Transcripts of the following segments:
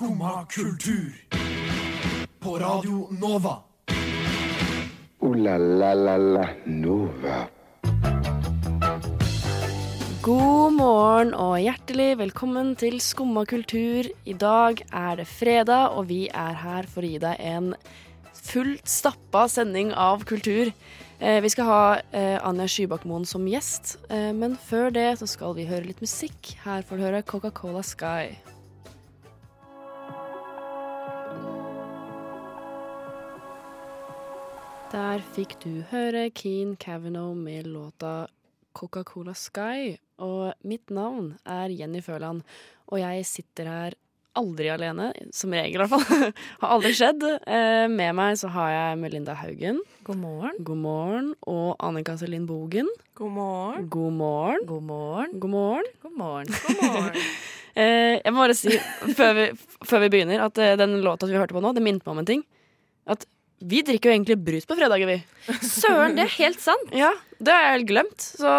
Skumma kultur. På Radio Nova. O-la-la-la-la Nova. God morgen og hjertelig velkommen til Skumma kultur. I dag er det fredag, og vi er her for å gi deg en fullt stappa sending av kultur. Eh, vi skal ha eh, Anja Skybakmoen som gjest, eh, men før det så skal vi høre litt musikk. Her får du høre Coca-Cola Sky. Der fikk du høre Keen Cavanaugh med låta Coca-Cola Sky. Og mitt navn er Jenny Føland, og jeg sitter her aldri alene, som regel i hvert fall. har aldri skjedd. Eh, med meg så har jeg Melinda Haugen. God morgen. God morgen. Og Annika Selin Bogen. God morgen. God morgen. God morgen. God morgen. God morgen. God morgen. Eh, jeg må bare si, før vi, før vi begynner, at eh, den låta vi hørte på nå, det minte meg om en ting. At vi drikker jo egentlig brus på fredager, vi. Søren, det er helt sant. Ja, Det har jeg helt glemt. Så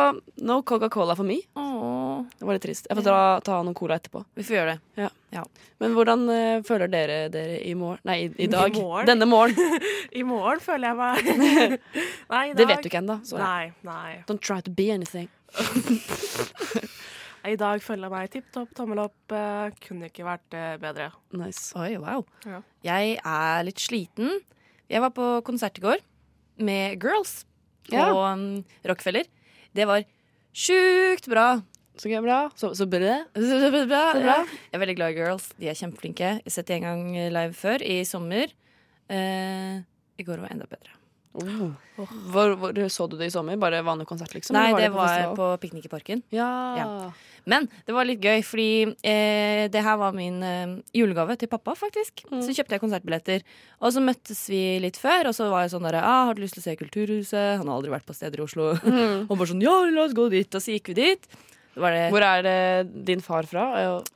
no Coca-Cola for meg. Åh, Det var litt trist. Jeg får ta, ta noen cola etterpå. vi får gjøre det. Ja Men hvordan uh, føler dere dere i morgen Nei, i, i dag. morgen? Denne morgen. I morgen føler jeg meg Nei, i dag Det vet du ikke ennå. Nei, nei. Don't try to be anything. I dag føler jeg meg tipp topp, tommel opp. Uh, kunne ikke vært uh, bedre. Nice. Oi, wow. Ja. Jeg er litt sliten. Jeg var på konsert i går med Girls Ja. um, Rockefeller. Det var sjukt bra. Så gøy, bra. Så, så bra. Så, så bra. Ja. Jeg er veldig glad i Girls. De er kjempeflinke. Jeg har sett dem en gang live før, i sommer. Eh, I går var enda bedre. Oh. Hvor, hvor så du det i sommer? Bare vanlig konsert, liksom? Nei, var det var på, på Piknik i parken. Ja. Ja. Men det var litt gøy, fordi eh, det her var min eh, julegave til pappa, faktisk. Mm. Så kjøpte jeg konsertbilletter. Og så møttes vi litt før, og så var jeg sånn derre ah, 'Har du lyst til å se Kulturhuset?' Han har aldri vært på steder i Oslo. Mm. og bare sånn 'Ja, la oss gå dit'. Og så gikk vi dit. Det Hvor er det din far fra?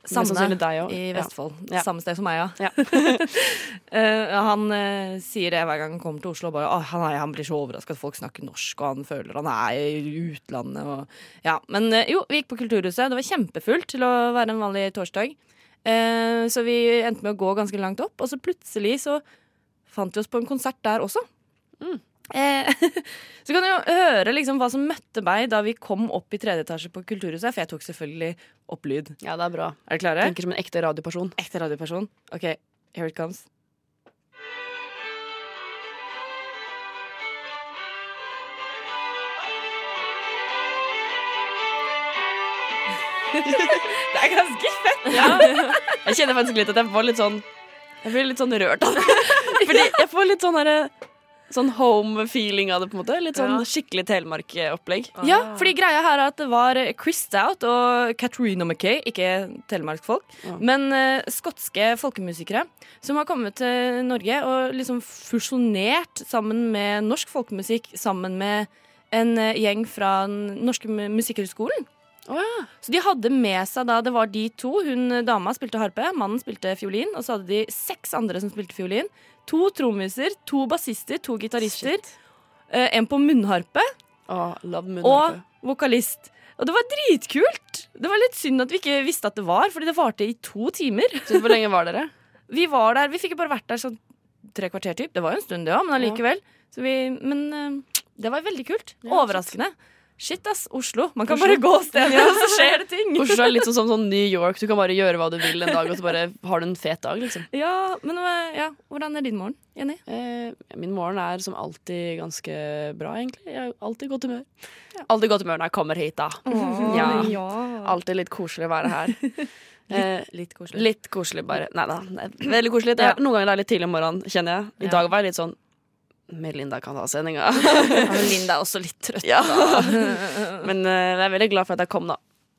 Samme i Vestfold. Ja. Samme sted som meg, ja. Ja. uh, han uh, sier det hver gang han kommer til Oslo. Bare, oh, han, er, han blir så overraska at folk snakker norsk, og han føler han er i utlandet. Og, ja. Men uh, jo, vi gikk på Kulturhuset. Det var kjempefullt til å være en vanlig torsdag. Så vi endte med å gå ganske langt opp, og så plutselig så fant vi oss på en konsert der også. Mm. Eh, så kan du jo høre liksom hva som møtte meg da vi kom opp i tredje etasje på Kulturhuset. For jeg tok selvfølgelig opp lyd. ja, det er bra. Er dere klare? Tenker som en ekte radioperson. Ekte radioperson. OK, here it comes. det er ganske fett. Jeg kjenner faktisk litt at jeg får litt sånn Jeg blir litt sånn rørt av det. Fordi jeg får litt sånn herre Sånn home-feeling av det, på en måte. Litt sånn Ja. skikkelig Telemark-opplegg. Ja, fordi greia her er at det var Chris Stout og Katrina Mackay, ikke telemarkfolk, ah. men uh, skotske folkemusikere, som har kommet til Norge og liksom fusjonert sammen med norsk folkemusikk, sammen med en uh, gjeng fra den norske mu- musikkhøgskolen. Oh, ja. Så de hadde med seg da, det var de to, hun dama spilte harpe, mannen spilte fiolin, og så hadde de seks andre som spilte fiolin. To trommiser, to bassister, to gitarister, eh, en på munnharpe, Å, love og vokalist. Og det var dritkult! Det var litt synd at vi ikke visste at det var, fordi det varte i to timer. Så hvor lenge var dere? Vi var der, vi fikk jo bare vært der sånn tre kvarter typ. Det var jo en stund, det òg, men allikevel. Så vi, men eh, det var veldig kult. Overraskende. Shit, ass. Oslo. Man kan Oslo. bare gå steder, og så skjer det ting. Oslo er litt sånn som sånn New York. Du kan bare gjøre hva du vil en dag, og så bare har du en fet dag, liksom. Ja, men eh, ja, hvordan er din morgen, Jenny? Eh, min morgen er som alltid ganske bra, egentlig. Jeg har alltid godt humør. Alltid godt humør når jeg kommer hit, da. Ja. Alltid litt koselig å være her. Litt, Litt koselig. litt koselig, bare. Nei da. er Veldig koselig. Det er, noen ganger det er litt tidlig om morgenen, kjenner jeg. I Ja. dag var jeg litt sånn Melinda kan ta sendinga. Linda er også litt trøtt. ja. Men eh, jeg er veldig glad for at jeg kom, da.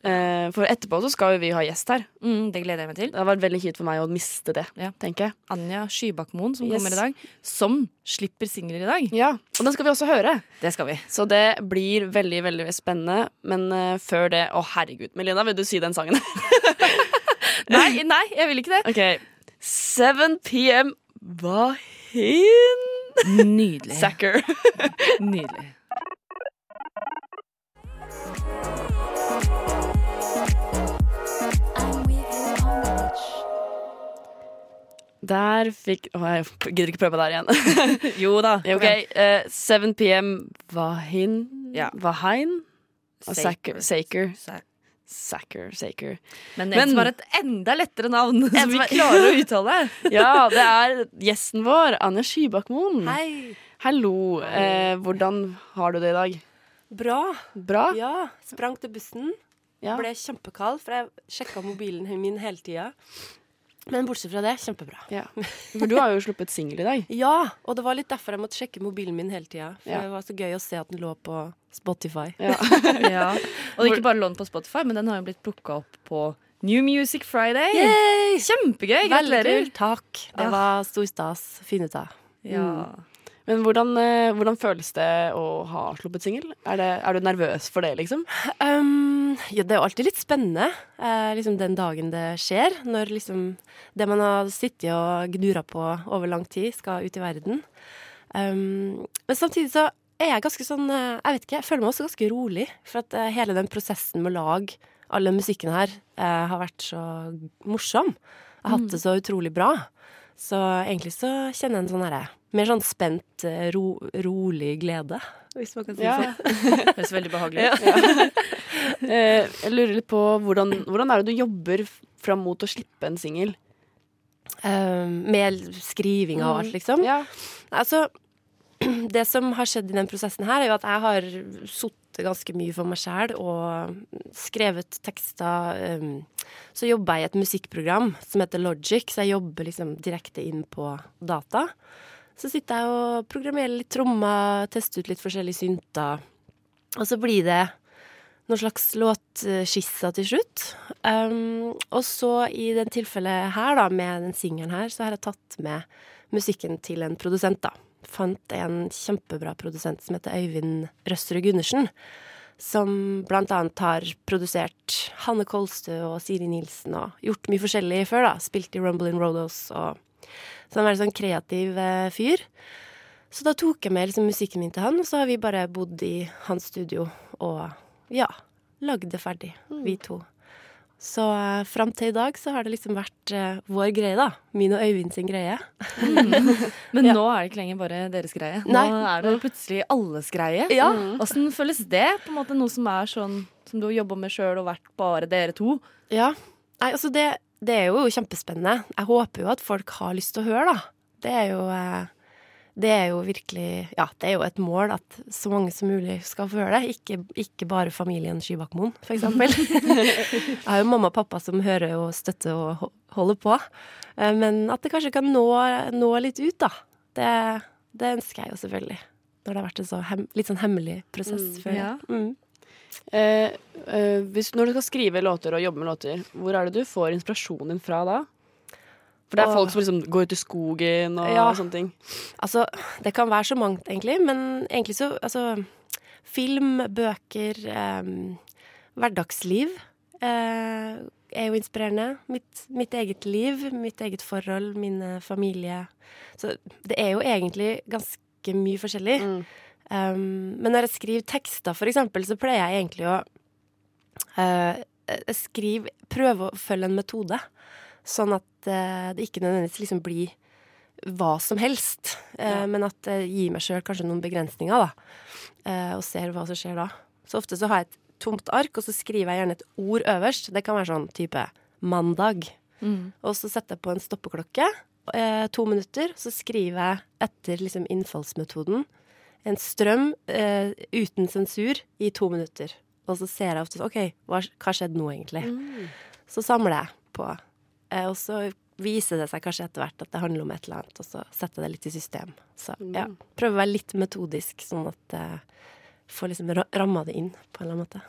Eh, for etterpå så skal jo vi ha gjest her. Mm, det gleder jeg meg til. Det har vært veldig kjipt for meg å miste det, Ja. tenker jeg. Anja Skybakkmoen som Yes. kommer i dag. Som slipper singler i dag. Ja, Og den skal vi også høre. Det skal vi. Så det blir veldig veldig spennende. Men uh, før det Å, herregud. Melinda, vil du si den sangen? Nei, nei, jeg vil ikke det. OK. 7 PM Vahin Nydelig. Sacker. Nydelig. Der fikk Å, jeg gidder ikke prøve der igjen. Jo da. ok, uh, 7 PM Vahin Ja. Vahin? Saker. Saker. Saker. Saker. Men en som har et enda lettere navn, som vi er- klarer å uttale. Ja, det er gjesten vår, Anja Skybakmoen. Hei. Hallo. Eh, hvordan har du det i dag? Bra. Bra? Ja. Sprang til bussen. Ja. Ble kjempekald, for jeg sjekka mobilen min hele tida. Men bortsett fra det, kjempebra. Ja. For du har jo sluppet singel i dag. Ja, og det var litt derfor jeg måtte sjekke mobilen min hele tida. For Ja. det var så gøy å se at den lå på Spotify. Ja. Ja. Og ikke bare lånt på Spotify, men den har jo blitt plukka opp på New Music Friday. Yay! Kjempegøy! Gratulerer. Takk. Det Ah. var stor stas. Fin ut av. Ja. Men hvordan, eh, hvordan føles det å ha sluppet singel? Er, er du nervøs for det, liksom? Um, ja, det er jo alltid litt spennende, eh, liksom den dagen det skjer. Når liksom det man har sittet og gnura på over lang tid, skal ut i verden. Um, men samtidig så er jeg ganske sånn eh, Jeg vet ikke, jeg føler meg også ganske rolig. For at eh, hele den prosessen med å lage all den musikken her eh, har vært så morsom. Jeg har hatt det så utrolig bra. Så egentlig så kjenner jeg en sånn herre Mer sånn spent, eh, ro, rolig glede, hvis man kan si det Ja. sånn. Høres veldig behagelig ut. Ja. jeg lurer litt på hvordan, hvordan er det du jobber fram mot å slippe en singel? Um, med skriving og alt, liksom. Ja. Altså, det som har skjedd i den prosessen her, er jo at jeg har sittet ganske mye for meg sjæl og skrevet tekster. Um, så jobber jeg i et musikkprogram som heter Logic, så jeg jobber liksom direkte inn på data. Så sitter jeg og programmerer litt trommer, tester ut litt forskjellige synter. Og så blir det noen slags låtskisser til slutt. Um, og så i den tilfellet her, da, med den singelen her, så har jeg tatt med musikken til en produsent, da. Fant en kjempebra produsent som heter Øyvind Røsserud Gundersen. Som blant annet har produsert Hanne Kolstø og Siri Nilsen og gjort mye forskjellig før, da. Spilt i Rumble in Rodos og Så han var en sånn kreativ eh, fyr. Så da tok jeg med liksom, musikken min til han, og så har vi bare bodd i hans studio og ja, lagd det ferdig, vi to. Så uh, fram til i dag så har det liksom vært uh, vår greie, da. Min og Øyvind sin greie. Men Ja. nå er det ikke lenger bare deres greie. Nå Nei. er det plutselig alles greie. Ja. Åssen føles det? På en måte Noe som er sånn som du har jobba med sjøl og vært bare dere to. Ja. Nei, altså det, det er jo kjempespennende. Jeg håper jo at folk har lyst til å høre, da. Det er jo eh, det er jo virkelig Ja, det er jo et mål at så mange som mulig skal få høre det. Ikke, ikke bare familien Skybakmoen, eksempel. Jeg har jo mamma og pappa som hører og støtter og holder på. Eh, Men at det kanskje kan nå, nå litt ut, da. Det, det ønsker jeg jo selvfølgelig. Når det har vært en så hem, litt sånn hemmelig prosess Mm, før. ja. Mm. Eh, eh, hvis, når du skal skrive låter og jobbe med låter, hvor er det du får inspirasjonen din fra da? For det er og, folk som liksom går ut i skogen og Ja. sånne ting. Altså, det kan være så mangt, egentlig. Men egentlig så Altså, film, bøker, eh, hverdagsliv eh, er jo inspirerende. Mitt, mitt eget liv, mitt eget forhold, min eh, familie. Så det er jo egentlig ganske mye forskjellig. Mm. Um, men når jeg skriver tekster, for eksempel, så pleier jeg egentlig å uh, skrive prøve å følge en metode. Sånn at eh, det ikke nødvendigvis liksom blir hva som helst. eh, Men at jeg gir meg sjøl kanskje noen begrensninger, da. eh, og ser hva som skjer da. Så ofte så har jeg et tomt ark, og så skriver jeg gjerne et ord øverst. Det kan være sånn type mandag. Og så setter jeg på en stoppeklokke, eh, to minutter. Så skriver jeg etter liksom innfallsmetoden en strøm eh, uten sensur i to minutter. Og så ser jeg ofte OK, hva, hva skjedde nå, egentlig? Så samler jeg på. Eh, og så viser det seg kanskje etter hvert at det handler om et eller annet, og så setter jeg det litt i system. Så ja, prøver å være litt metodisk, sånn at jeg får liksom ra- ramma det inn på en eller annen måte.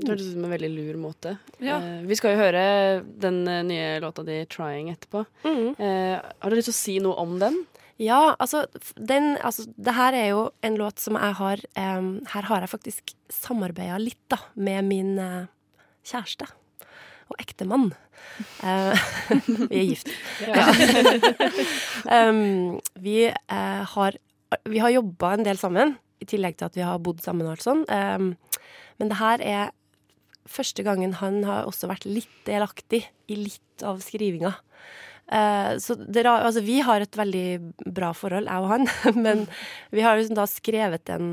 Det høres ut som en veldig lur måte. Ja. Eh, vi skal jo høre den eh, nye låta di 'Trying' etterpå. Eh, har du lyst til å si noe om den? Ja, altså, den, altså Det her er jo en låt som jeg har eh, Her har jeg faktisk samarbeida litt, da, med min eh, kjæreste. Og ektemann. Uh, vi er gift. um, vi uh, har Vi har jobba en del sammen, i tillegg til at vi har bodd sammen og alt sånn. Um, men det her er første gangen han har også vært litt delaktig i litt av skrivinga. Uh, så det, altså, vi har et veldig bra forhold, jeg og han, men vi har liksom da skrevet en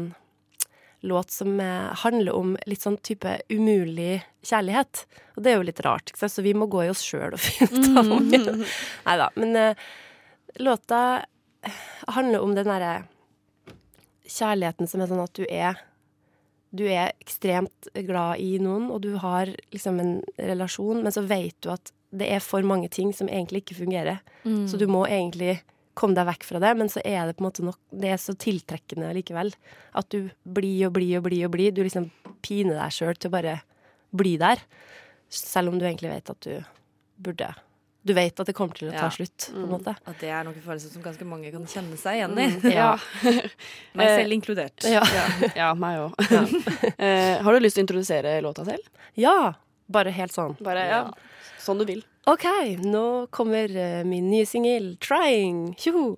låt som eh, handler om litt sånn type umulig kjærlighet. Og det er jo litt rart, ikke sant? så vi må gå i oss sjøl og finne ut av om Nei da. Men eh, låta handler om den derre kjærligheten som er sånn at du er du er ekstremt glad i noen, og du har liksom en relasjon, men så vet du at det er for mange ting som egentlig ikke fungerer. Så du må egentlig komme deg vekk fra det, men så er det på en måte nok Det er så tiltrekkende likevel. At du blir og blir og blir og blir. Du liksom piner deg sjøl til å bare bli der. Selv om du egentlig vet at du burde Du vet at det kommer til å ta Ja. slutt, på en måte. At det er noen følelser som ganske mange kan kjenne seg igjen i. Ja. Meg selv inkludert. Ja. Ja, meg òg. Eh, har du lyst til å introdusere låta selv? ja. Bare helt sånn. Bare, ja, Sånn du vil. OK, nå kommer eh, min nye singel 'Trying'. Tjoho!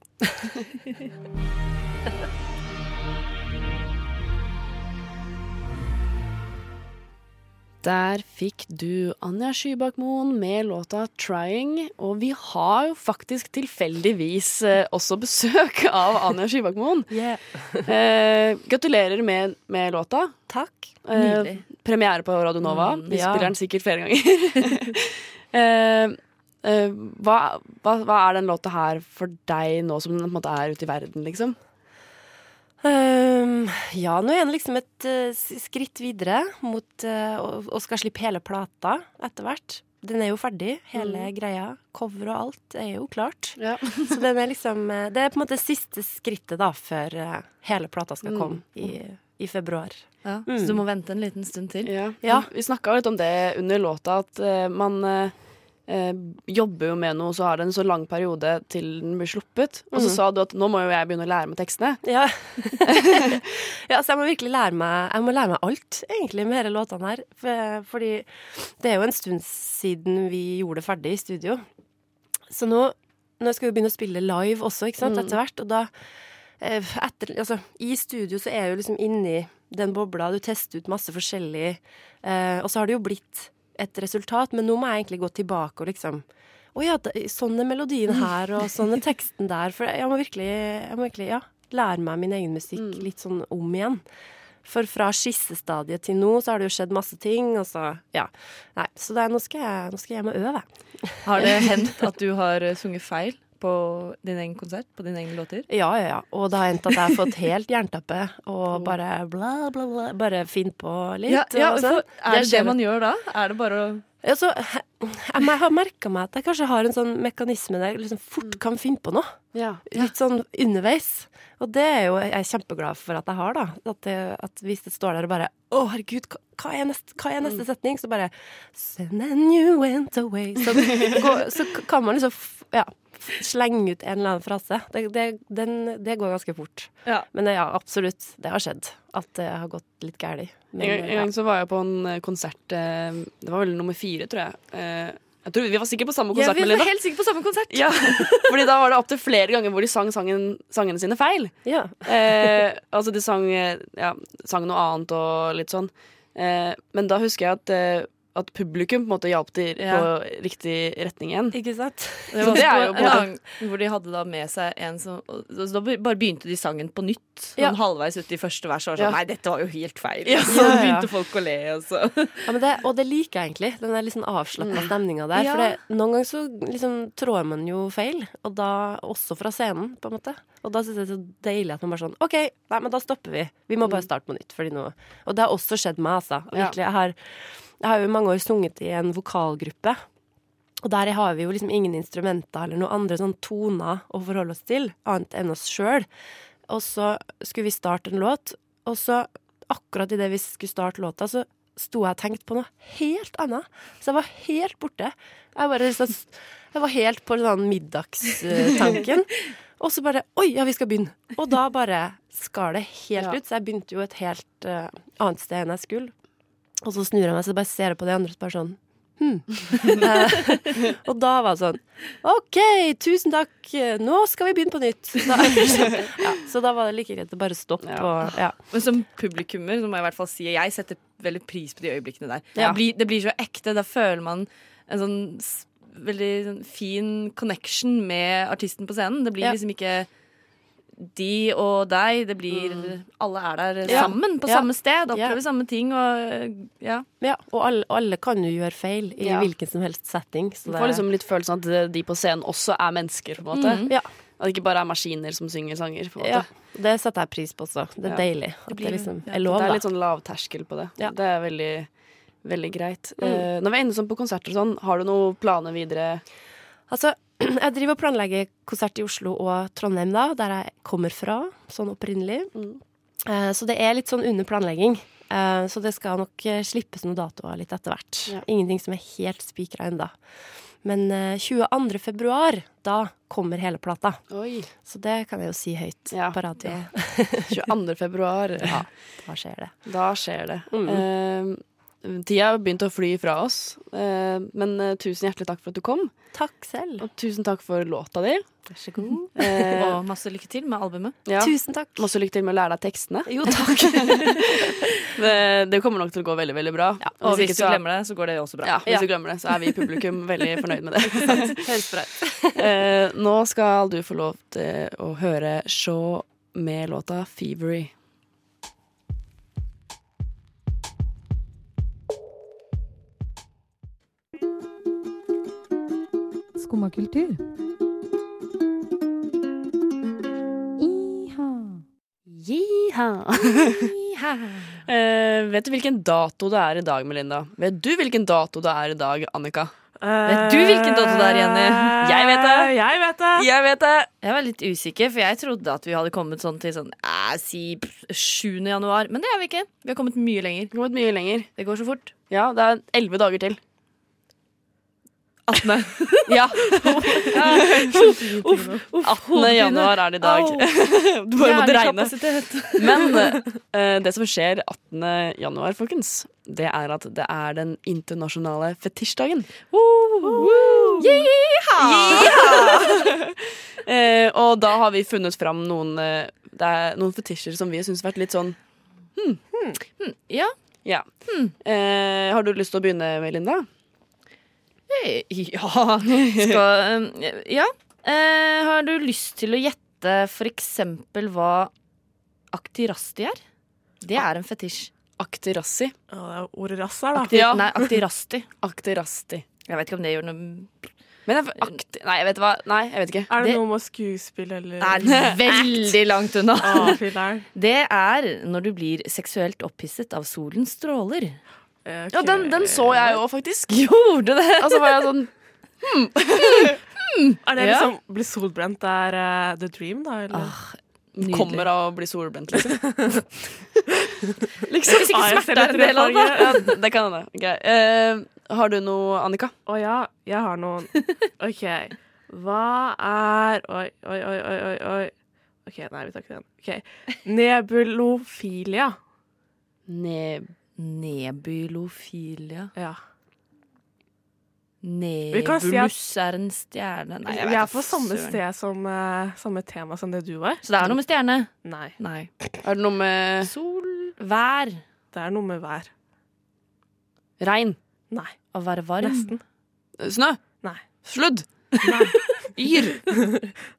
Der fikk du Anja Skybakmoen med låta 'Trying'. Og vi har jo faktisk tilfeldigvis eh, også besøk av Anja Skybakmoen. Yeah. Eh, gratulerer med, med låta. Takk. Eh, Nydelig. premiere på Radio Nova. Mm, Vi ja. spiller den sikkert flere ganger. eh, hva, hva, hva er den låta her for deg nå som den er ute i verden, liksom? Um, ja, nå er det liksom et uh, skritt videre mot å, skal slippe hele plata etter hvert. Den er jo ferdig, hele greia. Cover og alt er jo klart. Ja. Så den er liksom Det er på en måte siste skrittet da før hele plata skal komme i, i februar. Ja, Så du må vente en liten stund til. Ja. Ja. Vi snakka litt om det under låta, at uh, man eh, eh, jobber jo med noe, så har det en så lang periode til den blir sluppet. Og så sa du at nå må jo jeg begynne å lære meg tekstene. Ja. ja, så jeg må virkelig lære meg Jeg må lære meg alt, egentlig, med disse låtene her. For, fordi det er jo en stund siden vi gjorde det ferdig i studio. Så nå, nå skal vi begynne å spille live også, ikke sant, etter hvert. Og da etter, altså, I studio så er jeg jo liksom inni den bobla, du tester ut masse forskjellig, eh, og så har det jo blitt et resultat, men nå må jeg egentlig gå tilbake og liksom å ja, sånn er melodien her, og sånn er teksten der. For jeg må virkelig, jeg må virkelig ja, lære meg min egen musikk litt sånn om igjen. For fra skissestadiet til nå så har det jo skjedd masse ting, og så ja. Nei, så er, nå, skal jeg, nå skal jeg hjem og øve. Har det hendt at du har eh, sunget feil på din egen konsert? På dine egne låter? Ja, ja, ja. Og det har endt at jeg har fått helt jernteppe og bare bla, bla, bla. Bare finn på litt. og sånn. Er det det man gjør da? Er det bare å Ja, så, jeg, har merka meg at jeg kanskje har en sånn mekanisme der jeg liksom fort kan finne på noe. Ja. Litt sånn underveis. Og det er jo jeg er kjempeglad for at jeg har, da. At, det, at hvis det står der og bare Å, herregud, hva, er, neste, hva er neste setning? Så bare And then you went away. Så, så kan man liksom ja, slenge ut en eller annen frase. Det, det, den, det går ganske fort. Ja. Men ja, absolutt. Det har skjedd. At det har gått litt galt. En, gang- så var jeg på en eh, konsert eh, Det var vel nummer fire, tror jeg. Eh, jeg tror Vi var sikkert på samme konsert. Ja, vi var helt sikkert på samme konsert! Ja, fordi da var det opptil flere ganger hvor de sang sangen, sangene sine feil. ja. Eh, altså de sang, ja, sang noe annet og litt sånn. Eh, men da husker jeg at, eh, at publikum på en måte hjalp til Ja. på riktig retning igjen. Ikke sant? Det var det er på jo en gang hvor de hadde da med seg en som og Så da bare begynte de sangen på nytt. Sånn Ja. halvveis ut i første vers. Og var sånn, Ja. Nei, dette var jo helt feil. Ja. Så Ja, ja. begynte folk å le, og så Ja, men det, og det liker jeg egentlig. Den der liksom sånn avslappa stemninga der. Ja. For det, noen ganger så liksom trår man jo feil, og da også fra scenen, på en måte. Og da syns jeg det er så deilig at man bare sånn OK, nei, men da stopper vi. Vi må bare starte på nytt. Fordi nå Og det har også skjedd meg, altså. Virkelig. Jeg har, jeg har jo i mange år sunget i en vokalgruppe. Og der har vi jo liksom ingen instrumenter eller noen andre sånn toner å forholde oss til, annet enn oss sjøl. Og så skulle vi starte en låt, og så akkurat idet vi skulle starte låta, så sto jeg og tenkte på noe helt annet. Så jeg var helt borte. Jeg, bare, jeg var helt på sånn middagstanken. Og så bare Oi, ja, vi skal begynne. Og da bare skar det helt Ja. ut. Så jeg begynte jo et helt uh, annet sted enn jeg skulle. Og så snur jeg meg så bare ser jeg på de andre og bare sånn Hm. Eh, og da var det sånn OK, tusen takk, nå skal vi begynne på nytt. Da, ja, så da var det like greit å bare stoppe Ja. og ja. Men som publikummer så må jeg i hvert fall si jeg setter veldig pris på de øyeblikkene der. Ja. Det, blir, det blir så ekte. Da føler man en sånn veldig sånn fin connection med artisten på scenen. Det blir Ja. liksom ikke de og deg. Det blir Alle er der Ja. sammen på Ja. samme sted, Ja. opplever samme ting og ja. Ja, og alle, alle kan jo gjøre feil i Ja. hvilken som helst setting. Så Du det, får liksom litt følelsen at de på scenen også er mennesker, på en måte. Mm. Ja. At det ikke bare er maskiner som synger sanger. på en ja, det setter jeg pris på også. Det er Ja. deilig. At det, blir- liksom ja, er lov, Det er litt sånn lav terskel på det. Ja. Det er veldig, veldig greit. Mm. Uh, når vi er inne sånn på konserter og sånn, har du noen planer videre? Altså, jeg driver og planlegger konsert i Oslo og Trondheim, da, der jeg kommer fra, sånn opprinnelig. Mm. Eh, så det er litt sånn under planlegging. Eh, så det skal nok eh, slippes noen datoer litt etter hvert. Ja. Ingenting som er helt spikra ennå. Men eh, 22. februar, da kommer hele plata. Oi. Så det kan jeg jo si høyt Ja, på radio. 22. februar. Ja, da skjer det. Da skjer det. Mm. Eh, tida har begynt å fly fra oss, eh, men eh, tusen hjertelig takk for at du kom. Takk selv. Og tusen takk for låta di. Vær så god. Eh, Og masse lykke til med albumet. ja. Tusen takk. Masse lykke til med å lære deg tekstene. Jo, takk. Det, det kommer nok til å gå veldig veldig bra. Og hvis hvis du så- glemmer det, så går det også bra. ja, hvis Ja. du glemmer det, så er vi i publikum veldig fornøyd med det. Helt bra. Eh, nå skal du få lov til å høre Shaw med låta 'Fevery'. Skumma kultur. Jiha. Jiha. uh, vet du hvilken dato det er i dag, Melinda? Vet du hvilken dato det er i dag, Annika? Vet du hvilken dato det er, Jenny? Jeg vet det. Eh, Jeg vet det. Jeg vet det! Jeg var litt usikker, for jeg trodde at vi hadde kommet sånn til sånn eh, si 7. januar. Men det er vi ikke. Vi har kommet mye lenger. Kommet mye lenger. Det går så fort. Ja, det er elleve dager til. 18. Ja. 18. januar er det i dag. Du bare måtte regne. Men uh, det som skjer 18. januar, folkens, det er at det er den internasjonale fetisjdagen. uh, og da har vi funnet fram noen, uh, det noen fetisjer som vi syns har vært litt sånn Ja. Ja. Eh, har du lyst til å begynne, Melinda? Eh, Ja. Skal eh, Ja. Eh, har du lyst til å gjette eksempel hva aktirasti er? Det er en fetisj. Aktirassi. Ja, det er ordet rass her, da. Akti, Ja. Nei, aktirasti. Aktirasti. Jeg vet ikke om det gjør noe Men jeg, akti, nei, jeg vet hva Nei, jeg vet ikke. Er det, Det- noe med skuespill eller er veldig langt unna. Ah. Det er når du blir seksuelt opphisset av solens stråler. Eh, ok. Ja, den, den så jeg jo faktisk. Gjorde det? Altså var jeg sånn Er det Ja. liksom bli solbrent er uh, the dream, da? Eller? Nydelig. Kommer av å bli solbrent, liksom. Hvis ikke Ah, smerte er en del av det. Ja, det kan hende. Okay. Uh, har du noe, Annika? Å ja, jeg har noen. OK. Hva er oi, oi, oi, oi. oi. OK, nei, vi tar ikke den. Okay. Nebulofilia. Neb... Nebulofilia. Ja. Nebulus si er en stjerne Nei, jeg vi er på samme sted som uh, samme tema som det du var. Så det er noe med stjerne? Nei. Nei. Er det noe med Sol, vær, Det er noe med vær. regn? Nei. å være varm. Nesten. Snø? Nei. Sludd? Nei. Yr?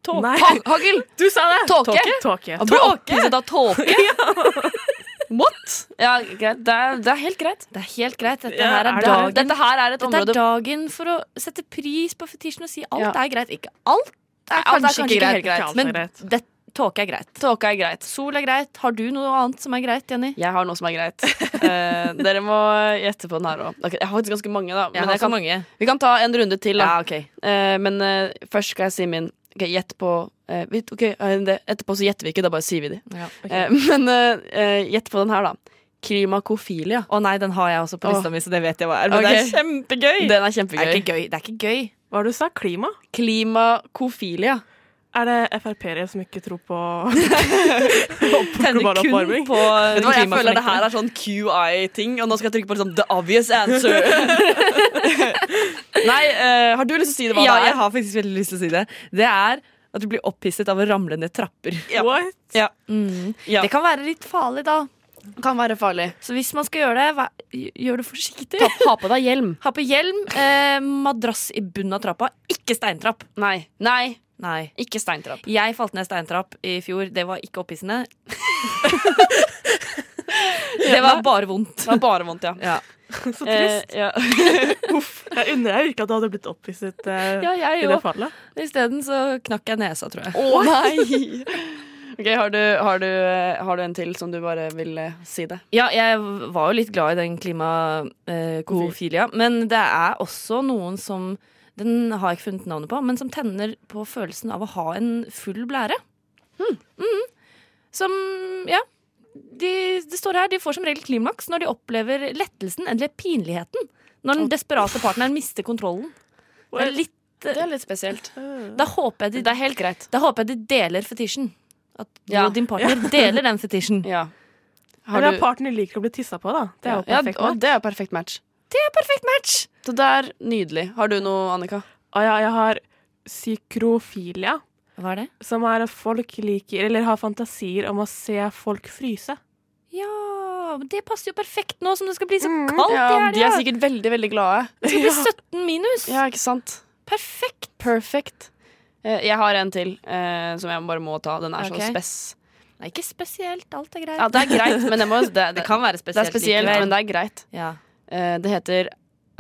Tåke? Ha hagl? Du sa det! Tåke? Tåke. Tåke. Tåke. Tåke. Tåke. Tåke. tåke? What? Ja, greit. Det er, det er helt greit. Det er helt greit. Dette Ja, her er, er det- dagen. Dette her er et Dette er dagen for å sette pris på fetisjen og si alt Ja. er greit. Ikke alt er Alt er kanskje, kanskje ikke ikke helt greit, greit. Ikke alt er men greit. det, tåke er greit. Tåke er greit. Sol er greit. Har du noe annet som er greit, Jenny? Jeg har noe som er greit. Eh, dere må gjette på den her òg. Jeg har faktisk ganske mange, da. Jeg jeg kan, mange. vi kan ta en runde til. Da. Ja, okay. Eh, men eh, først skal jeg si min. Ok, Gjett på eh, vi- ok, eh, det, Etterpå så gjetter vi ikke, da bare sier vi de. Ja. Eh, men eh, eh, gjett på den her, da. Klimakofilia. Å nei, den har jeg også på lista oh. mi, så det vet jeg hva er. Men det er kjempegøy! Den er Det er ikke gøy. Det er ikke gøy. Hva var det du sa? Klima? Klimakofilia. Er det Frp-ere som ikke tror på global oppvarming? på Vet du hva, Jeg føler det her er sånn QI-ting, og nå skal jeg trykke på liksom, the obvious answer. Nei, uh, har du lyst til å si det hva Ja, det jeg er? har faktisk veldig lyst til å si det. Det er at du blir opphisset av å ramle ned trapper. Ja. Ja. Mm. Ja. Det kan være litt farlig, da. Kan være farlig. Så hvis man skal gjøre det, gjør det forsiktig. Ta, ha på deg hjelm. Ha på hjelm, eh, madrass i bunnen av trappa. Ikke steintrapp. Nei. Nei. Nei. Ikke steintrapp. Jeg falt ned steintrapp i fjor. Det var ikke opphissende. det var bare vondt. Det var bare vondt, ja. Ja. Så Eh, trist. Uff. Jeg unner deg ikke at du hadde blitt opphisset eh, ja, jeg i det fallet. Isteden så knakk jeg nesa, tror jeg. Å nei! Ok, har du, har, du, har du en til som du bare vil eh, si det? Ja, jeg var jo litt glad i den klimakofilia, men det er også noen som Den har jeg ikke funnet navnet på, men som tenner på følelsen av å ha en full blære. Mhm. Som Ja. De, det står her, de får som regel klimaks når de opplever lettelsen eller pinligheten. Når den desperate partneren mister kontrollen. Det er litt, Det er litt spesielt. da, håper jeg de, Det er helt greit. da håper jeg de deler fetisjen. At du Ja. og din partner deler den fetisjen. Ja. Har Eller du, at partner liker å bli tissa på, da. Det er jo ja, perfekt. og match. det er perfekt match. Perfekt match! Så det er nydelig. Har du noe, Annika? Ah, ja, jeg har psykrofilia, Hva er det? som er at folk liker eller har fantasier om å se folk fryse. Ja, det passer jo perfekt nå som det skal bli så Mm. kaldt Ja, i de er sikkert veldig, veldig glade. Det skal bli 17 minus. Ja, ikke sant? Perfekt. Perfect. Eh, Jeg har en til eh, som jeg bare må ta. Den er okay. så spess. Nei, ikke spesielt. Alt er greit. Ja, det er greit, men det, må, det, det, Det kan være det spesielt. er spesielt, likevel. men det er greit. ja. Eh, Det heter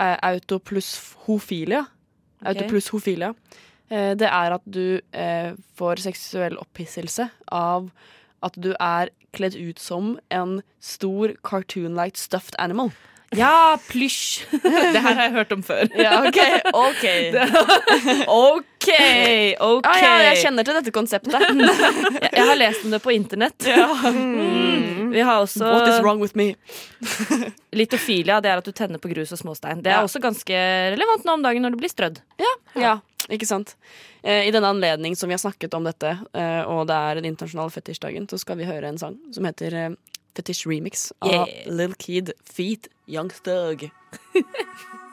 eh, autoplushofilia. Autoplushofilia. Eh, Det er at du eh, får seksuell opphisselse av at du er kledd ut som en stor cartoon-like stuffed animal. ja, plysj. det her har jeg hørt om før. Ja, OK. ok OK! ok Ah, ja, jeg kjenner til dette konseptet. Jeg, har lest om det på internett. Mm. Vi har også What is wrong with me? litofilia. Det er at du tenner på grus og småstein. Det er Ja. også ganske relevant nå om dagen når det blir strødd. Ja, ikke sant. Eh, I denne anledning som vi har snakket om dette, eh, og det er den internasjonale fetisjdagen, så skal vi høre en sang som heter eh, Fetish Remix av Yeah. Lil Kid Feet Young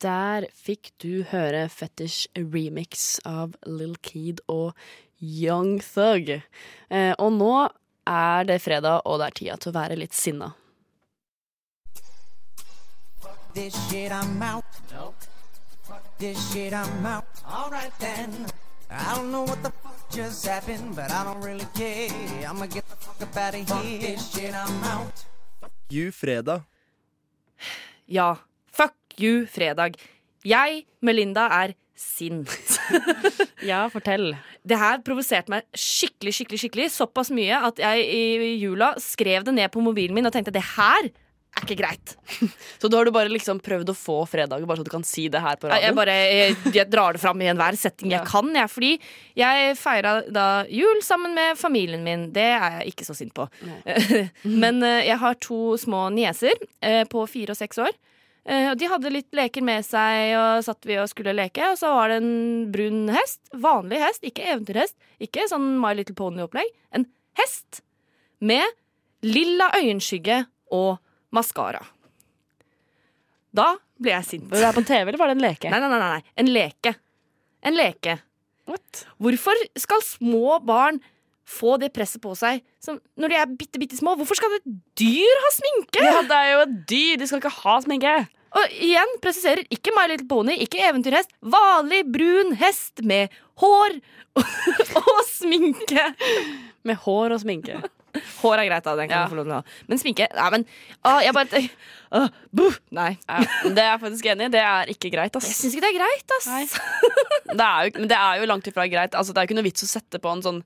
Der fikk du høre Fetish Remix av Lil Keed og Young Thug. Eh, og nå er det fredag, og det er tida til å være litt sinna. this shit, I'm out. Fuck this shit, I'm out. Alright then. I don't know what the fuck just happened, but I don't really care. I'ma get the fuck up out of here. Fuck this shit, I'm out. You fredag. Ja. You, fredag. Jeg, Melinda, er sint. Ja, fortell. Det her provoserte meg skikkelig, skikkelig, skikkelig såpass mye at jeg i jula skrev det ned på mobilen min og tenkte det her er ikke greit. Så da har du bare liksom prøvd å få fredager, bare så du kan si det her på radioen? jeg bare jeg, jeg drar det fram i enhver setting jeg Ja. kan. Jeg, fordi jeg feira da jul sammen med familien min. Det er jeg ikke så sint på. Men eh, jeg har to små nieser eh, på fire og seks år. Eh, og de hadde litt leker med seg, og satt vi og skulle leke. Og så var det en brun hest. Vanlig hest, ikke eventyrhest. Ikke sånn My Little Pony-opplegg. En hest med lilla øyenskygge og maskara. Da ble jeg sint. Var det på TV, eller var det en leke? Nei, nei, nei, nei. En leke. En leke. What? Hvorfor skal små barn få det presset på seg som når de er bitte, bitte små? Hvorfor skal et dyr ha sminke? Ja, det er jo et dyr! De skal ikke ha sminke. Og igjen presiserer ikke My Little Pony, ikke eventyrhest. Vanlig brun hest med hår og sminke. Med hår og sminke. Hår er greit, da. Den kan Ja. du få lov til å ha. Men sminke Nei, men å, jeg bare å, Nei. Ja, det er jeg faktisk enig i. Det er ikke greit, Jeg ass. syns ikke det er greit, ass. Det er jo, men det er jo langt ifra greit. Altså, det er jo ikke noe vits å sette på en sånn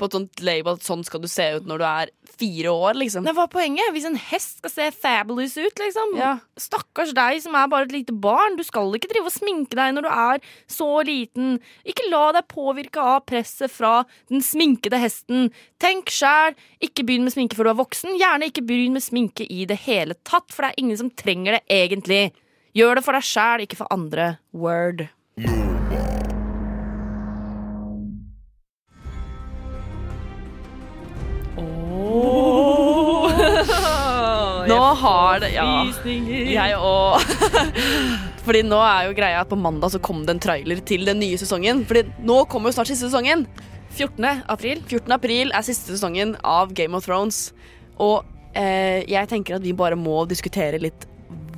På et sånt label at sånn skal du se ut når du er fire år, liksom. Nei, hva er poenget. Hvis en hest skal se fabulous ut, liksom. Ja. Stakkars deg som er bare et lite barn. Du skal ikke drive og sminke deg når du er så liten. Ikke la deg påvirke av presset fra den sminkede hesten. Tenk sjæl. Ikke begynn med sminke før du er voksen. Gjerne ikke begynn med sminke i det hele tatt, for det er ingen som trenger det egentlig. Gjør det for deg sjæl, ikke for andre. Word. Nå har det Ja. Jeg òg. Fordi nå er jo greia at på mandag så kom det en trailer til den nye sesongen. Fordi nå kommer jo snart siste sesongen. 14. april. 14. april er siste sesongen av Game of Thrones. Og eh, jeg tenker at vi bare må diskutere litt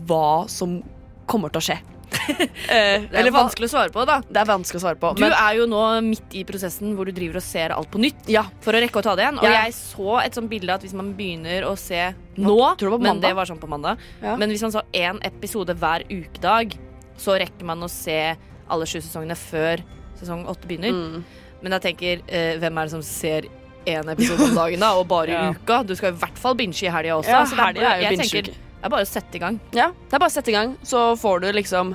hva som kommer til å skje. eh, Det er vanskelig å svare på, da. Det er vanskelig å svare på. Du er jo nå midt i prosessen hvor du driver og ser alt på nytt ja, for å rekke å ta det igjen. Og Ja. jeg så et sånt bilde at hvis man begynner å se nå, du på men det var sånn på mandag, Ja. men hvis man så én episode hver ukedag, så rekker man å se alle sju sesongene før sesong åtte begynner. Mm. Men jeg tenker, eh, hvem er det som ser én episode om dagen, da? Og bare i uka? Du skal i hvert fall binge i helga også. Ja, så det er, helga er jo binge-uke. Det er bare å sette i gang. ja, det er bare å sette i gang, så får du liksom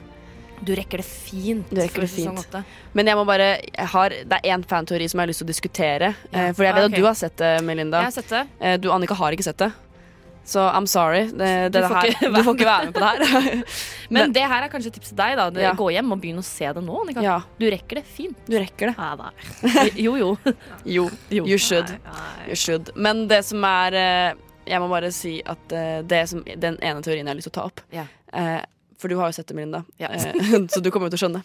Du rekker det fint. Du rekker det fint. Sånn Men jeg må bare jeg har, det er én fanteori som jeg har lyst til å diskutere. Ja. Eh, for jeg vet Ah, at du har sett det, Melinda. Jeg har sett det. Eh, du, Annika, har ikke sett det. Så I'm sorry. Det, det, Du det får her, du får ikke være med på det her. Men, Men- det her er kanskje tips til deg. da Ja. Gå hjem og begynn å se det nå. Ja, Du rekker det fint. du rekker det. Ja. Jo, jo. Jo, you should. You should. Men det som er eh, Jeg må bare si at uh, det som, den ene teorien jeg har lyst til å ta opp Ja. uh, For du har jo sett det, Melinda, Ja. uh, så du kommer jo til å skjønne.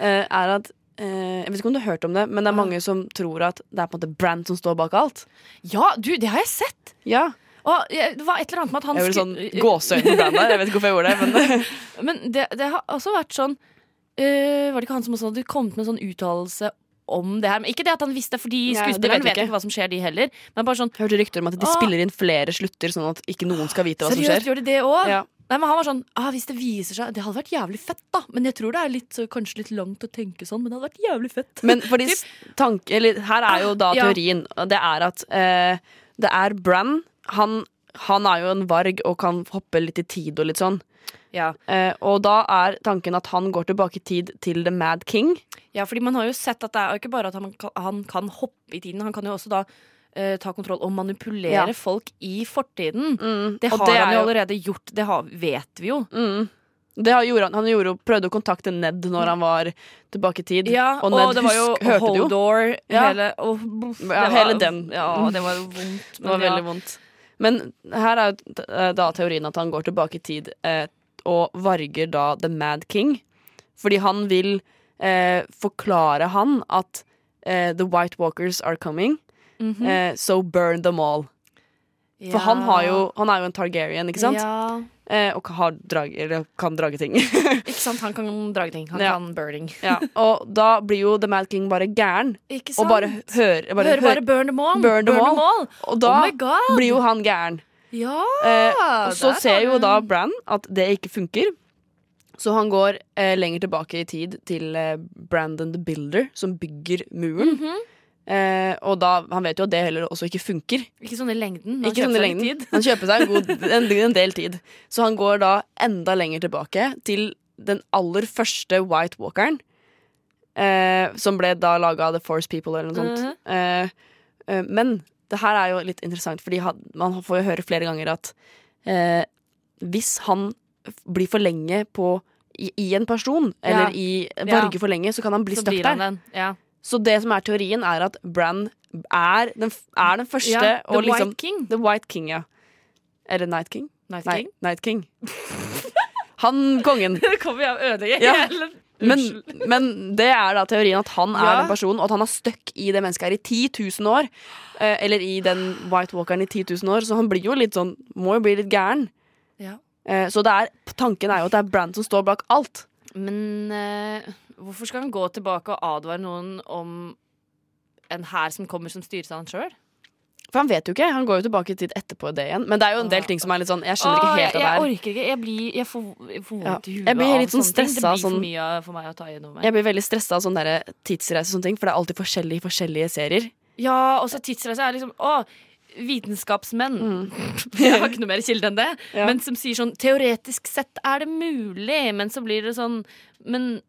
er at Jeg vet ikke om du har hørt om det, men det er mange som tror at det er på en måte Brant som står bak alt. Ja, du, det har jeg sett! Ja, Og det var et eller annet med at han Jeg gjorde sånn skulle- gåseøyne på Brand der. Jeg vet ikke hvorfor jeg gjorde det. Men Men det, det har også vært sånn øh, Var det ikke han som også hadde kommet med en sånn uttalelse om det her? Men ikke det at han visste, fordi Ja, skuespilleren vet vet ikke. hva som skjer, de heller. Men bare sånn jeg hørte rykter om at de å, spiller inn flere slutter, sånn at ikke noen skal vite hva som skjer. gjør de det også? Ja. Nei, men han var sånn ah, Hvis det viser seg Det hadde vært jævlig fett, da. Men jeg tror det er litt, kanskje litt langt å tenke sånn. Men det hadde vært jævlig fett. Men fordi tanke, eller, her er jo da teorien. Det er at eh, det er Bran. Han, han er jo en varg og kan hoppe litt i tid og litt sånn. Ja. Eh, og da er tanken at han går tilbake i tid til The Mad King. ja, fordi man har jo sett at det er jo ikke bare at han kan, han kan hoppe i tiden, han kan jo også da eh, ta kontroll og manipulere Ja. folk i fortiden. Mm, Det har det han jo allerede gjort. Det har, vet vi jo. Mm. Det har- gjorde han, han gjorde, prøvde å kontakte Ned når han var tilbake i tid. Ja, og, Ned det var jo husk- hørte det jo. Ja. hele og, buff, det var- hele den. Ja, det var vondt. Det var veldig vondt. Men her er jo eh, da teorien at han går tilbake i tid eh, og varger da The Mad King. Fordi han vil eh, forklare han at eh, The White Walkers are coming, Mhm. eh, so burn them all. For han, har jo, han er jo en Targaryen, ikke sant? Ja, og har drag, eller kan drage ting. ikke sant? Han kan drage ting. Han Ja. kan burning. ja. Og da blir jo The Mad King bare gæren. Ikke Og bare hører bare, Hører bare burn them all. Burn them all. Og da oh blir jo han gæren. Ja! Eh, og så ser jo da Bran at det ikke funker. Så han går eh, lenger tilbake i tid til eh, Brandon the Builder, som bygger muren. Mhm. Eh, og da, han vet jo at det heller også ikke funker. Ikke sånn i lengden. Han Ikke sånn kjøper seg lengden. tid. Han kjøper seg en, god, en, en del tid. Så han går da enda lenger tilbake til den aller første White Walkeren. Eh, som ble da laga av The Force People eller noe sånt. Mhm. eh, eh, men det her er jo litt interessant, fordi han, man får jo høre flere ganger at eh, hvis han blir for lenge på i, i en person, eller Ja. i Ja. varger for lenge, så kan han bli stuck blir der. Ja. Så det som er teorien, er at Bran er den, er den første Ja, The og liksom White King. The White King, ja. Eller Night King? Night Nei, King. Night King. Han kongen. Det kommer jeg å ødelegge Ja. hele Men, men det er da teorien at han er Ja. den personen, og at han er stuck i det mennesket her i 10 000 år. Eh, eller i den White Walkeren i 10 000 år, så han blir jo litt sånn Må jo bli litt gæren. Ja. Eh, så det er, tanken er jo at det er Brann som står bak alt. Men eh, hvorfor skal han gå tilbake og advare noen om en hær som kommer som styres av han sjøl? For han vet jo ikke. Han går jo tilbake til etterpå det igjen. Men det er jo en del ting som er litt sånn Jeg skjønner ikke helt av det jeg orker ikke. Jeg, blir, jeg får, jeg får vondt i huet Jeg blir litt sånn stressa av sånn Det blir sånn- for mye for meg å ta gjennom meg. Jeg blir veldig stressa av sånne der tidsreise og sånne ting, for det er alltid forskjellige i forskjellige serier. Ja, og så tidsreise er liksom Å, vitenskapsmenn. Jeg har ikke noe mer kilde enn det. Mm. Ja. Men som sier sånn Teoretisk sett er det mulig, men så blir det sånn Men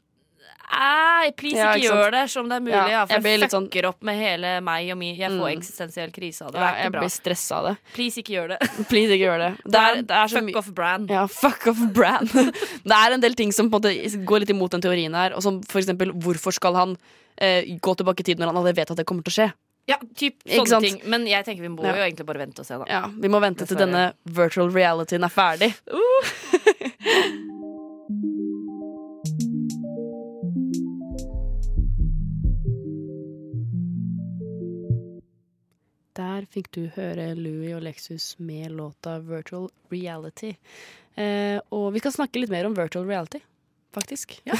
Ei, please, Ja, ikke ikke gjør det som det er mulig. Ja, Ja, for jeg jeg fucker sånn- fucker opp med hele meg og min Jeg får Mm. eksistensiell krise av det. Det er jeg ikke bra. blir stressa av det. Please, ikke gjør det. Please, ikke gjør det. Det er, det er så Fuck off brand. Ja, fuck off brand. det er en del ting som på en måte går litt imot den teorien her. Og som for eksempel, hvorfor skal han eh, gå tilbake i tid når han allerede vet at det kommer til å skje? Ja, typ sånne ting. Men jeg tenker vi må jo egentlig bare vente og se, da. Ja, Vi må vente til denne virtual realityen er ferdig. Der fikk du høre Louis og Lexus med låta Virtual Reality. Eh, og vi skal snakke litt mer om virtual reality, faktisk. Ja,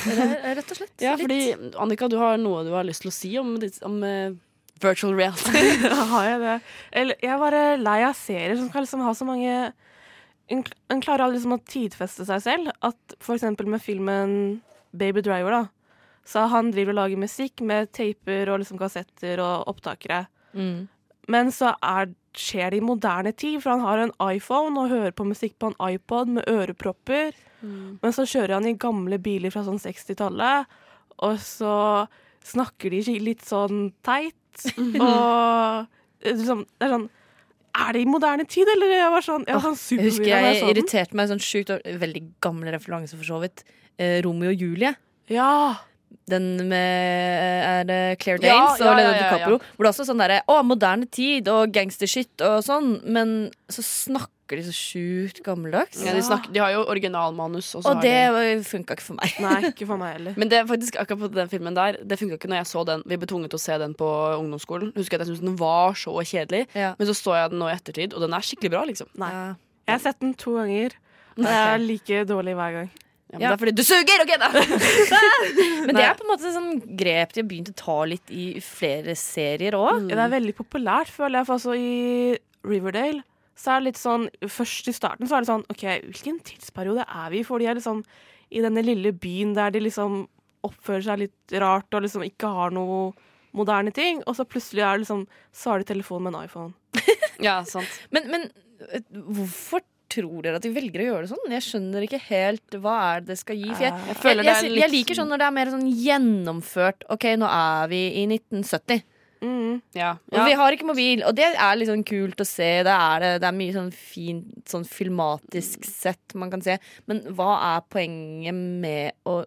rett og slett. Ja, fordi Annika, du har noe du har lyst til å si om, om eh, virtual reality. Har jeg det? Eller, jeg er bare lei av serier som skal liksom ha så mange En en klarer aldri liksom å tidfeste seg selv. At for eksempel med filmen Baby Driver, da. Så han driver og lager musikk med taper og liksom kassetter og opptakere. Mm. Men så er, skjer det i moderne tid, for han har en iPhone og hører på musikk på en iPod med ørepropper. Men så kjører han i gamle biler fra sånn 60-tallet, og så snakker de litt sånn teit. Og liksom, det er sånn Er det i moderne tid, eller? Jeg var sånn, jeg var sånn Jeg husker jeg, jeg sånn. irriterte meg sånn sjukt Veldig gamle referanse, for så vidt. Eh, Romeo og Julie. Ja. Den med Er det Claire Danes ja, og Leonardo ja, ja. DiCaprio? Hvor det er også sånn derre Å, moderne tid og gangstershit og sånn. Men så snakker de så sjukt gammeldags. Ja, de, snakker, de har jo originalmanus. Og, så Og har det de funka ikke for meg. Nei, ikke for meg heller. Men det faktisk akkurat på den filmen der Det funka ikke når jeg så den. Vi ble tvunget til å se den på ungdomsskolen. Husker at jeg syntes den var så kjedelig. Ja. Men så så jeg den nå i ettertid, og den er skikkelig bra, liksom. Nei. Ja. Jeg har sett den to ganger, og jeg er like dårlig hver gang. Ja, men Ja. Det er fordi du suger! OK, da! Men det er på en måte sånn grep de har begynt å ta litt i flere serier òg. Ja, det er veldig populært, føler jeg. For altså i Riverdale så er det litt sånn Først i starten så er det sånn OK, hvilken tidsperiode er vi i? For de er liksom i denne lille byen der de liksom oppfører seg litt rart og liksom ikke har noe moderne ting. Og så plutselig er det liksom Så har de telefon med en iPhone. Ja, sant. Men, men øh, hvorfor tror dere at de velger å gjøre det sånn? Jeg skjønner ikke helt hva er det skal gi. For jeg, Jeg jeg, jeg, er liker sånn når det er mer sånn gjennomført. OK, nå er vi i 1970. Mm. Ja. Og vi har ikke mobil, og det er litt sånn kult å se. Det er, det, det er mye sånn fint sånn filmatisk sett man kan se. Men hva er poenget med å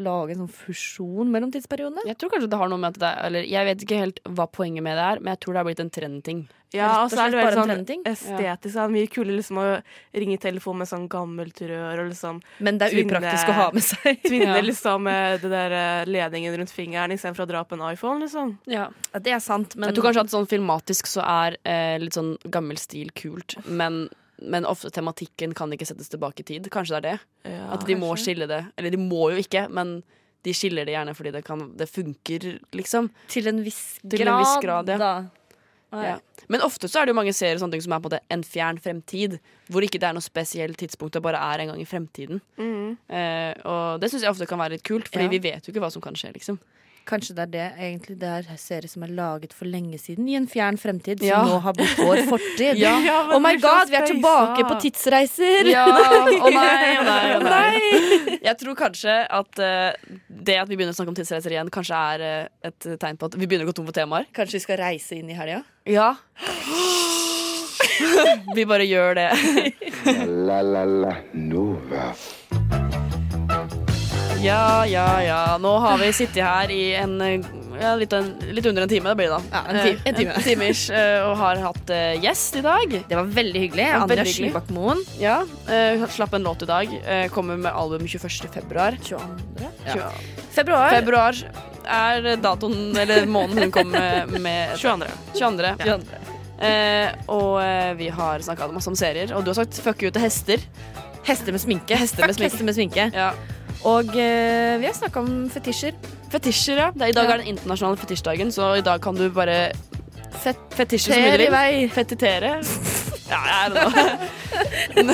lage en sånn fusjon mellom tidsperiodene? Jeg tror kanskje det har noe med at det er Eller jeg vet ikke helt hva poenget med det er, men jeg tror det har blitt en trendting. Ja, og så er det veldig sånn estetisk. Det er mye kulere liksom å ringe i telefon med sånn gammelt rør og liksom Men det er Tvinne- upraktisk å ha med seg. tvinne Ja. liksom med det der eh, ledningen rundt fingeren istedenfor å dra på en iPhone, liksom. Ja. Ja, det er sant, men Jeg tror kanskje at sånn filmatisk så er eh, litt sånn gammel stil kult, men, men ofte tematikken kan ikke settes tilbake i tid. Kanskje det er det? Ja, At de må skille det. Eller de må jo ikke, men de skiller det gjerne fordi det, kan, det funker, liksom. til en viss Til grad, en viss grad, ja. da. Ja. Men ofte så er det jo mange serier sånne ting som er på en en fjern fremtid. Hvor ikke det er noe spesielt tidspunkt, det bare er en gang i fremtiden. Mm. Eh, og det syns jeg ofte kan være litt kult, Fordi Ja. vi vet jo ikke hva som kan skje, liksom. Kanskje det er det egentlig det er serier som er laget for lenge siden, i en fjern fremtid, som Ja. nå har blitt vår fortid. Ja. Ja, Oh my god, vi er tilbake på tidsreiser! Ja, å nei, å nei, oh nei. Jeg tror kanskje at uh, det at vi begynner å snakke om tidsreiser igjen, kanskje er uh, et tegn på at vi begynner å gå tom for temaer. Kanskje vi skal reise inn i helga? Ja. vi bare gjør det. La la la Nova. Ja, ja, ja. Nå har vi sittet her i en eh, ja, litt, en, litt under en time, det blir det da. Ja, en time- en time. En eh, og har hatt eh, gjest i dag. Det var veldig hyggelig. Ja, Anja. Skybakk-Moen. Ja, eh, slapp en låt i dag. Eh, kommer med album 21. februar. 22. Ja. Februar. Februar er datoen, eller måneden hun kom med, med 22. 22. Ja. Eh, og eh, vi har snakka masse om serier, og du har sagt fuck you til hester. Hester med sminke. Hester med sminke. hester med sminke. Ja. Og eh, vi har snakka om fetisjer. Fetisjer, ja. Det er, I dag Ja. er den internasjonale fetisjdagen, så i dag kan du bare Fet fetisje så mye du vil. Fetitere. Ja, jeg er det nå.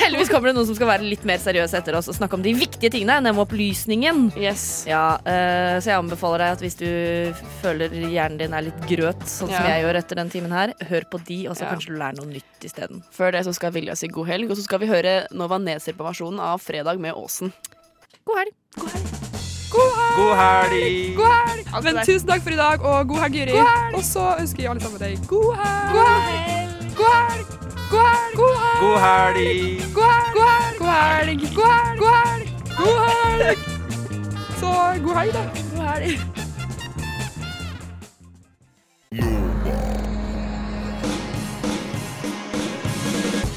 Heldigvis kommer det noen som skal være litt mer seriøse etter oss og snakke om de viktige tingene, nemlig opplysningen. Yes. Ja, eh, Så jeg anbefaler deg at hvis du føler hjernen din er litt grøt, sånn som jeg gjør etter den timen her, hør på de, og så Ja. kanskje du lærer noe nytt isteden. Før det så skal Vilja si god helg, og så skal vi høre Nova Neser-versjonen av Fredag med Åsen. God helg. God helg! God helg! Men tusen takk for i dag, og god helg, Juri. Og så ønsker jeg alle sammen deg god helg. God helg! God helg! God helg! God helg! God helg! God helg! God helg! God helg! God helg! God helg! Så god helg, da. God helg.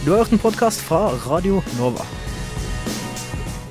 Du har hørt en podkast fra Radio Nova.